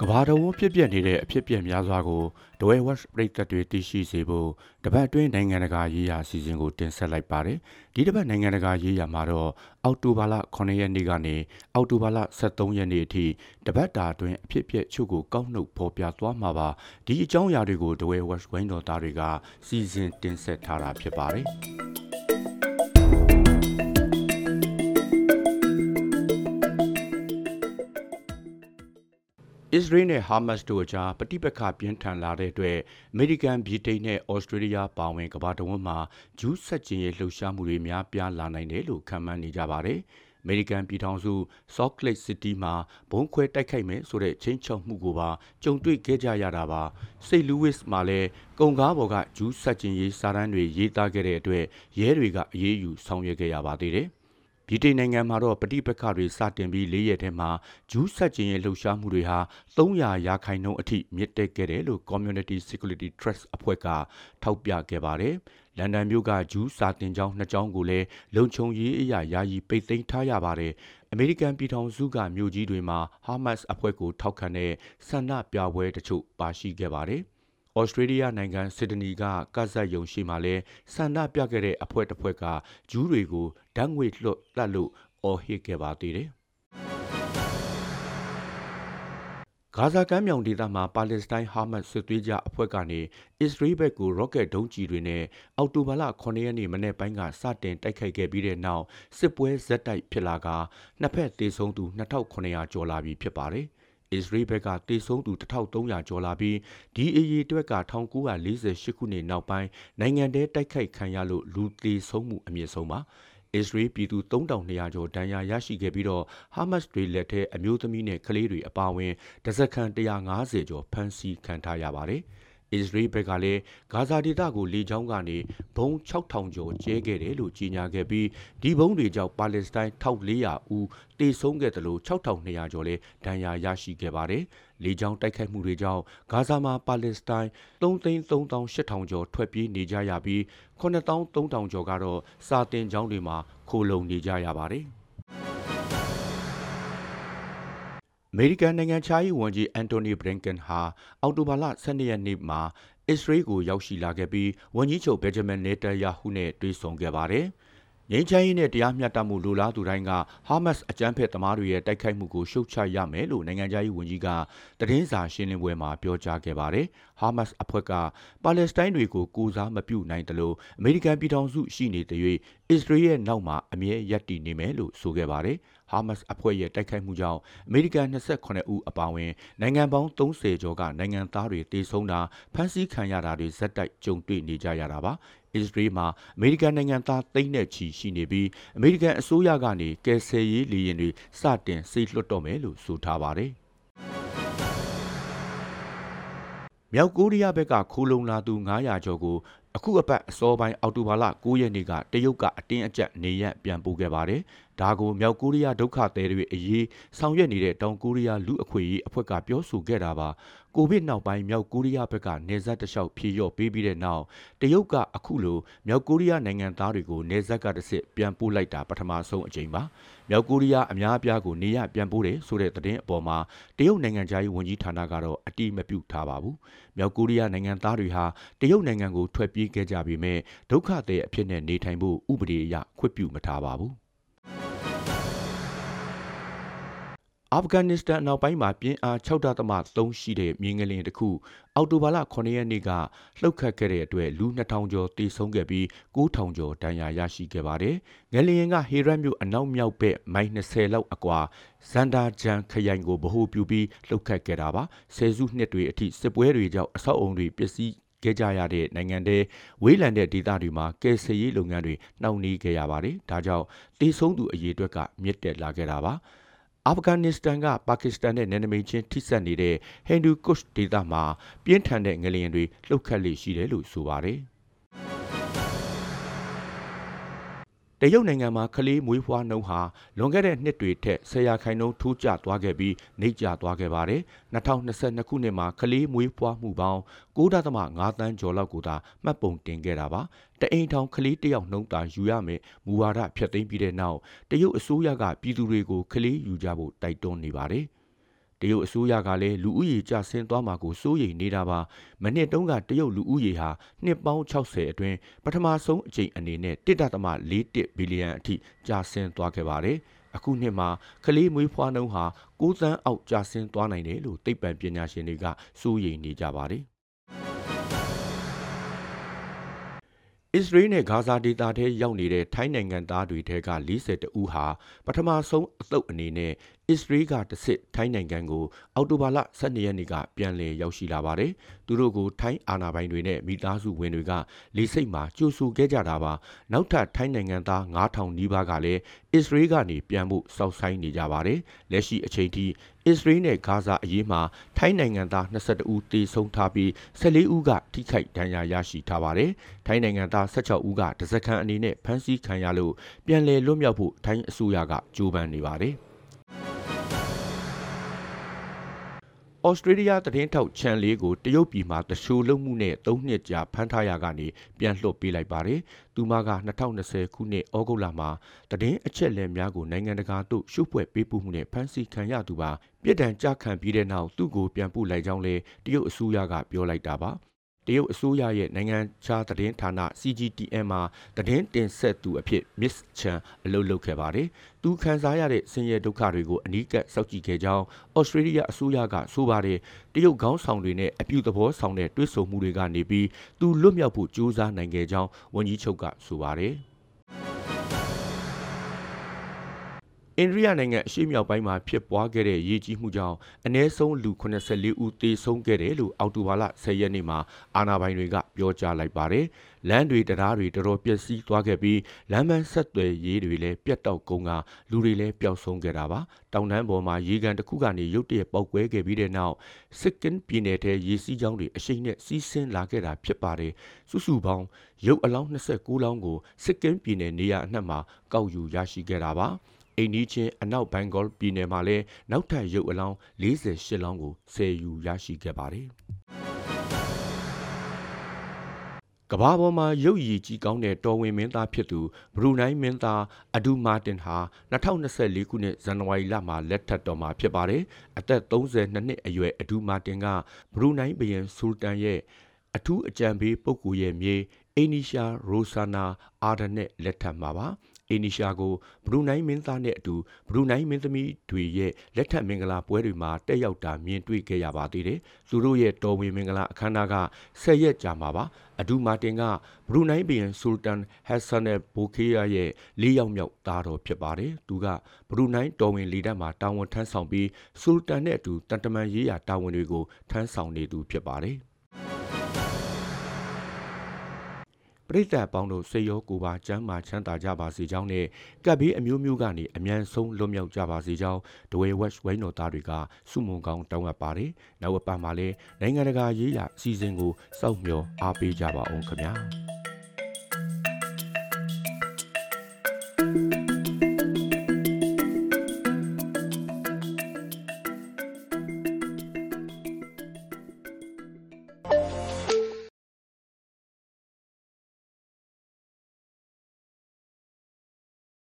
ကဘာတဝန်းဖြစ်ပျက်နေတဲ့အဖြစ်အပျက်များစွာကိုဒဝဲဝက်ပရိသတ်တွေသိရှိစေဖို့တပတ်အတွင်းနိုင်ငံတကာရေးရာအစီအစဉ်ကိုတင်ဆက်လိုက်ပါတယ်။ဒီတပတ်နိုင်ငံတကာရေးရာမှာတော့အောက်တိုဘာလ9ရက်နေ့ကနေအောက်တိုဘာလ23ရက်နေ့အထိတပတ်တာအတွင်းအဖြစ်အပျက်ချုပ်ကိုကောက်နှုတ်ဖော်ပြသွားမှာပါ။ဒီအကြောင်းအရာတွေကိုဒဝဲဝက်ဝိုင်းတော်သားတွေကစီစဉ်တင်ဆက်ထားတာဖြစ်ပါတယ်။ အစ္စရေးနဲ့ဟာမတ်စ်တို့အကြားပဋိပက္ခပြင်းထန်လာတဲ့အတွက်အမေရိကန်ဗြိတိန်နဲ့ဩစတြေးလျပါဝင်ကမ္ဘာတဝန်းမှာဂျူးဆက်ကျင်ရေးလှုပ်ရှားမှုတွေများပြားလာနိုင်တယ်လို့ခန့်မှန်းနေကြပါတယ်။အမေရိကန်ပြည်ထောင်စု Salt Lake City မှာဘုံခွဲတိုက်ခိုက်မယ်ဆိုတဲ့ချင်းချောက်မှုကိုပါကြုံတွေ့ခဲ့ကြရတာပါ။စိတ်လူးဝစ်မှာလည်းကုံကားပေါ်ကဂျူးဆက်ကျင်ရေးစာတမ်းတွေရေးသားခဲ့တဲ့အတွက်ရဲတွေကအရေးယူဆောင်ရွက်ခဲ့ရပါသေးတယ်။ ဗြိတိန်နိုင်ငံမှာတော့ပဋိပက္ခတွေစတင်ပြီး၄ရက်ထဲမှာဂျူးဆက်ကျင်ရဲ့လှုပ်ရှားမှုတွေဟာ300ရာခိုင်နှုန်းအထိမြင့်တက်ခဲ့တယ်လို့ Community Security Trust အဖွဲ့ကထောက်ပြခဲ့ပါတယ်။လန်ဒန်မြို့ကဂျူးစာတင်ကျောင်းနှစ်ကျောင်းကိုလည်းလုံခြုံရေးအရာယာယီပိတ်သိမ်းထားရပါတယ်။အမေရိကန်ပြည်ထောင်စုကမြို့ကြီးတွေမှာဟာမတ်စ်အဖွဲ့ကိုထောက်ခံတဲ့ဆန္ဒပြပွဲတချို့ပါရှိခဲ့ပါတယ်။ ဩစတြေးလျနိုင်ငံစစ်ဒနီကကဇက်ယုံရှိမှလဲဆန္ဒပြခဲ့တဲ့အဖွဲ့တစ်ဖွဲ့ကဂျူးတွေကိုဓာတ်ငွေလွှတ်လတ်လို့အော်ဟစ်ခဲ့ပါသေးတယ်ဂါဇာကမ်းမြောင်ဒေသမှာပါလက်စတိုင်းဟာမတ်စစ်သွေးကြအဖွဲ့ကနေအစ္စရေးဘက်ကိုရော့ကက်ဒုံးကျည်တွေနဲ့အောက်တိုဘာလ9ရက်နေ့မနေ့ပိုင်းကစတင်တိုက်ခိုက်ခဲ့ပြီးတဲ့နောက်စစ်ပွဲဇက်တိုက်ဖြစ်လာကနှစ်ဖက်တေဆုံးသူ2900ကျော်လာပြီဖြစ်ပါတယ်။ အစ္စရေးဘက်ကတေဆုံးသူ1300ကျော်လာပြီးဒီအရေးအတွက်က1948ခုနှစ်နောက်ပိုင်းနိုင်ငံတဲတိုက်ခိုက်ခံရလို့လူသေဆုံးမှုအမြင့်ဆုံးပါအစ္စရေးပြည်သူ3200ကျော်ဒဏ်ရာရရှိခဲ့ပြီးတော့ဟာမတ်စ်တွေလက်ထဲအမျိုးသမီးနဲ့ကလေးတွေအပါအဝင်တစခန်150ကျော်ဖမ်းဆီးခံထားရပါတယ်။ အစ္စရေးဘက်ကလည်းဂါဇာဒေသကိုလေကြောင်းကနေဘုံ6000ကျော်ကျဲခဲ့တယ်လို့ကြေညာခဲ့ပြီးဒီဘုံတွေကြောင့်ပါလက်စတိုင်း1400ဦးတေဆုံးခဲ့တယ်လို့6200ကျော်လည်းဒဏ်ရာရရှိခဲ့ပါတယ်။လေကြောင်းတိုက်ခိုက်မှုတွေကြောင့်ဂါဇာမှာပါလက်စတိုင်း33800ကျော်ထွက်ပြေးနေကြရပြီး9300ကျော်ကတော့စာတင်ကျောင်းတွေမှာခိုလုံနေကြရပါတယ်။ မေရိကန်နိုင်ငံခြားရေးဝန်ကြီးအန်တိုနီဘလင်ကန်ဟာအောက်တိုဘာလ12ရက်နေ့မှာအစ္စရေးကိုရောက်ရှိလာခဲ့ပြီးဝန်ကြီးချုပ်ဘယ်ဂျမင်နေတန်ယာဟုနဲ့တွေ့ဆုံခဲ့ပါတယ်။ ငြိမ်းချမ်းရေးနဲ့တရားမျှတမှုလိုလားသူတိုင်းကဟာမတ်စ်အကြမ်းဖက်သမားတွေရဲ့တိုက်ခိုက်မှုကိုရှုတ်ချရမယ်လို့နိုင်ငံခြားရေးဝန်ကြီးကသတင်းစာရှင်းလင်းပွဲမှာပြောကြားခဲ့ပါတယ်။ဟာမတ်စ်အဖွဲ့ကပါလက်စတိုင်းတွေကိုကိုစားမပြုနိုင်တယ်လို့အမေရိကန်ပြည်ထောင်စုရှိနေတဲ့၍အစ္စရေးရဲ့နောက်မှာအမြဲရပ်တည်နေမယ်လို့ဆိုခဲ့ပါတယ်။ဟာမတ်စ်အဖွဲ့ရဲ့တိုက်ခိုက်မှုကြောင့်အမေရိကန်28ဦးအပါအဝင်နိုင်ငံပေါင်း30ကျော်ကနိုင်ငံသားတွေတေဆုံးတာဖမ်းဆီးခံရတာတွေဇက်တိုက်ကြုံတွေ့နေကြရတာပါ အစ္စရေးမှာအမေရိကန်နိုင်ငံသားသိန်းနဲ့ချီရှိနေပြီးအမေရိကန်အစိုးရကနေကယ်ဆယ်ရေးလေယာဉ်တွေစတင်ဆေးလွှတ်တော့မယ်လို့ဆိုထားပါတယ်မြောက်ကိုရီးယားဘက်ကခိုးလုံလာသူ900ကျော်ကိုအခုအပတ်အစောပိုင်းအောက်တိုဘာလ9ရက်နေ့ကတရုတ်ကအတင်းအကျပ်နေရန်ပြန်ပို့ခဲ့ပါတယ်။ ဒါကိုမြောက်ကိုရီးယားဒုက္ခသည်တွေအရေးဆောင်ရွက်နေတဲ့တောင်ကိုရီးယားလူအခွင့်အရေးအဖွဲ့ကပြောဆိုခဲ့တာပါ။ကိုဗစ်နောက်ပိုင်းမြောက်ကိုရီးယားဘက်ကနေဆက်တလျှောက်ဖြေလျော့ပေးပြီးတဲ့နောက်တရုတ်ကအခုလိုမြောက်ကိုရီးယားနိုင်ငံသားတွေကိုနေဆက်ကတစ်စစ်ပြန်ပို့လိုက်တာပထမဆုံးအကြိမ်ပါ။မြောက်ကိုရီးယားအများအပြားကိုနေရပြန်ပို့တယ်ဆိုတဲ့သတင်းအပေါ်မှာတရုတ်နိုင်ငံသားရေးဝန်ကြီးဌာနကတော့အတိမပြုထားပါဘူး။မြောက်ကိုရီးယားနိုင်ငံသားတွေဟာတရုတ်နိုင်ငံကိုထွက်ပြေးခဲ့ကြပေမဲ့ဒုက္ခသည်အဖြစ်နဲ့နေထိုင်ဖို့ဥပဒေအရခွင့်ပြုမထားပါဘူး အာဖဂန်နစ္စတန်အနောက်ပိုင်းမှာပြင်းအား6.3ရှိတဲ့မြေငလျင်တစ်ခုအောက်တိုဘာလ9ရက်နေ့ကလှုပ်ခတ်ခဲ့တဲ့အတွက်လူ2000ကျော်တေဆုံးခဲ့ပြီး9000ကျော်ဒဏ်ရာရရှိခဲ့ပါတယ်။ငလျင်ကဟေရတ်မြို့အနောက်မြောက်ဘက်မိုင်20လောက်အကွာဇန်ဒါဂျန်ခရိုင်ကိုဗဟိုပြုပြီးလှုပ်ခတ်ခဲ့တာပါ။ဆယ်စုနှစ်တွေအထိစစ်ပွဲတွေကြောင့်အဆောက်အုံတွေပျက်စီးခဲ့ကြရတဲ့နိုင်ငံတွေဝေးလံတဲ့ဒေသတွေမှာကယ်ဆယ်ရေးလုပ်ငန်းတွေနှောင့်နှေးခဲ့ရပါတယ်။ဒါကြောင့်တေဆုံးသူအရေအတွက်ကမြင့်တက်လာခဲ့တာပါ။ အာဖဂန်နစ္စတန်ကပါကစ္စတန်နဲ့နယ်နိမိတ်ချင်းထိစပ်နေတဲ့ဟိန္ဒူကုရှ်ဒေသမှာပြင်းထန်တဲ့ငလျင်တွေလှုပ်ခတ်လေရှိတယ်လို့ဆိုပါတယ်။ တရုတ်နိုင်ငံမှာကလေးမွေးဖွားနှုန်းဟာလွန်ခဲ့တဲ့နှစ်တွေထက်ဆရာခိုင်နှုန်းထိုးကျသွားခဲ့ပြီးနှိမ့်ကျသွားခဲ့ပါတယ်။2022ခုနှစ်မှာကလေးမွေးဖွားမှုပေါင်း9.5တန်းကျော်လောက်ကိုသာမှတ်ပုံတင်ခဲ့တာပါ။တအိမ်ထောင်ကလေးတယောက်နှုန်းသာယူရမယ်မူဝါဒဖျက်သိမ်းပြီးတဲ့နောက်တရုတ်အစိုးရကပြည်သူတွေကိုကလေးယူကြဖို့တိုက်တွန်းနေပါတယ်။ ရုတ်အစိုးရကလည်းလူဦးရေကျဆင်းသွားမှာကိုစိုးရိမ်နေတာပါမနှစ်တုန်းကတရုတ်လူဦးရေဟာနှစ်ပေါင်း60အတွင်းပထမဆုံးအကြိမ်အနေနဲ့1.41ဘီလီယံအထိကျဆင်းသွားခဲ့ပါတယ်အခုနှစ်မှာကလေးမွေးဖွားနှုန်းဟာ6သန်းအောက်ကျဆင်းသွားနိုင်တယ်လို့သိပ္ပံပညာရှင်တွေကစိုးရိမ်နေကြပါတယ်အစ္စရေးနဲ့ဂါဇာဒေသထဲရောက်နေတဲ့ထိုင်းနိုင်ငံသားတွေထဲက42ဦးဟာပထမဆုံးအသုတ်အနေနဲ့အစ္စရေးကတစ်စစ်ထိုင်းနိုင်ငံကိုအောက်တိုဘာလ12ရက်နေ့ကပြန်လည်ရောက်ရှိလာပါတယ်။သူတို့ကိုထိုင်းအာဏာပိုင်တွေနဲ့မိသားစုဝင်တွေကလေစိတ်မှာကြိုဆိုခဲ့ကြတာပါ။နောက်ထပ်ထိုင်းနိုင်ငံသား9000နီးပါးကလည်းအစ္စရေးကနေပြန်ဖို့စောင့်ဆိုင်းနေကြပါတယ်။လက်ရှိအချိန်ထိအစ္စရေးနဲ့ဂါဇာအရေးမှာထိုင်းနိုင်ငံသား22ဦးတေဆုံးထားပြီး14ဦးကထိခိုက်ဒဏ်ရာရရှိထားပါတယ်။ထိုင်းနိုင်ငံသား16ဦးကတစကန်အနေနဲ့ဖမ်းဆီးခံရလို့ပြန်လည်လွတ်မြောက်ဖို့ထိုင်းအစိုးရကကြိုးပမ်းနေပါတယ်။ ဩစတြေးလျသတင်းထောက်ချန်လေးကိုတရုတ်ပြည်မှာတရှိုးလုံးမှုနဲ့၃နှစ်ကြာဖမ်းထားရကနေပြန်လွှတ်ပေးလိုက်ပါတယ်။သူမက2020ခုနှစ်ဩဂုတ်လမှာသတင်းအချက်အလက်များကိုနိုင်ငံတကာသို့ရှုပ်ဖွဲ့ပေးပို့မှုနဲ့ဖမ်းဆီးခံရသူပါ။ပြည်တံကြခံပြီးတဲ့နောက်သူ့ကိုပြန်ပို့လိုက်ကြောင်းလဲတရုတ်အစိုးရကပြောလိုက်တာပါ။ တရုတ်အစိုးရရဲ့နိုင်ငံခြားသတင်းဌာန CGTN မှာသတင်းတင်ဆက်သူအဖြစ် Miss Chan အလုပ်လုပ်ခဲ့ပါတယ်။သူခံစားရတဲ့ဆင်းရဲဒုက္ခတွေကိုအနီးကပ်စောင့်ကြည့်ခဲ့ကြောင်းဩစတြေးလျအစိုးရကဆိုပါတယ်။တရုတ်ခေါင်းဆောင်တွေနဲ့အပြုသဘောဆောင်တဲ့တွဲဆုံမှုတွေကနေပြီးသူလွတ်မြောက်ဖို့ကြိုးစားနိုင်ခဲ့ကြောင်းဝန်ကြီးချုပ်ကဆိုပါတယ်။ အိန္ဒိယနိုင်ငံအရှေ့မြောက်ပိုင်းမှာဖြစ်ပွားခဲ့တဲ့ရေကြီးမှုကြောင့်အ ਨੇ ဆုံးလူ84ဦးသေဆုံးခဲ့တယ်လို့အောက်တိုဘာလ10ရက်နေ့မှာအာဏာပိုင်တွေကပြောကြားလိုက်ပါတယ်။လမ်းတွေတရားတွေတော်တော်ပျက်စီးသွားခဲ့ပြီးလမ်းမဆက်သွယ်ရေးတွေလည်းပြတ်တောက်ကုန်ကလူတွေလည်းပျောက်ဆုံးခဲ့တာပါ။တောင်တန်းပေါ်မှာရေကန်တစ်ခုကနေရုတ်တရက်ပေါက်ကွဲခဲ့ပြီးတဲ့နောက်စစ်ကင်ပြည်နယ်ထဲရေစီးကြောင်းတွေအရှိန်နဲ့စီးဆင်းလာခဲ့တာဖြစ်ပါတယ်။စုစုပေါင်းရုပ်အလောင်း29လောင်းကိုစစ်ကင်ပြည်နယ်နေရာအနှံ့မှာကောက်ယူရရှိခဲ့တာပါ။ အိန္ဒိချင်းအနောက်ဘန်ဂေါပြည်နယ်မှာလည်းနောက်ထပ်ရုပ်အလောင်း48လောင်းကိုဆယ်ယူရရှိခဲ့ပါတယ်။ကဘာပေါ်မှာရုပ်ရည်ကြီးကောင်းတဲ့တော်ဝင်မင်းသားဖြစ်သူဘရူနိုင်းမင်းသားအဒူမာတင်ဟာ2024ခုနှစ်ဇန်နဝါရီလမှာလက်ထပ်တော်မှာဖြစ်ပါတယ်။အသက်32နှစ်အရွယ်အဒူမာတင်ကဘရူနိုင်းဘုရင်ဆူလတန်ရဲ့အထူးအကြံပေးပုဂ္ဂိုလ်ရဲ့မြေအိနီရှာရိုဆာနာအာဒနဲ့လက်ထပ်မှာပါ အိနီရှာကိုဘရူနိုင်းမင်းသားနဲ့အတူဘရူနိုင်းမင်းသမီးတွေရဲ့လက်ထပ်မင်္ဂလာပွဲတွေမှာတက်ရောက်တာမြင်တွေ့ခဲ့ရပါသေးတယ်။သူတို့ရဲ့တော်ဝင်မင်္ဂလာအခမ်းအနားက10ရက်ကြာမှာပါ။အဒူမာတင်ကဘရူနိုင်းဘီယန်ဆူလတန်ဟက်ဆန်နယ်ဘိုခေးယာရဲ့လေးယောက်မြောက်သားတော်ဖြစ်ပါတယ်။သူကဘရူနိုင်းတော်ဝင်လေတပ်မှာတာဝန်ထမ်းဆောင်ပြီးဆူလတန်နဲ့အတူတန်တမန်ရေးရာတာဝန်တွေကိုထမ်းဆောင်နေသူဖြစ်ပါတယ်။ ရိသတ်ပေါင်းတို့စိတ်ရောကိုယ်ပါကျန်းမာချမ်းသာကြပါစေကြောင်းနဲ့ကပ်ဘေးအမျိုးမျိုးကနေအမြန်ဆုံးလွတ်မြောက်ကြပါစေကြောင်းဒဝေဝက်ဝိုင်းတော်သားတွေကစုမုံကောင်းတောင်းအပ်ပါတယ်။နောက်အပတ်မှာလည်းနိုင်ငံတကာရေးရာအစီအစဉ်ကိုစောင့်မျှော်အားပေးကြပါအောင်ခင်ဗျာ။ thank you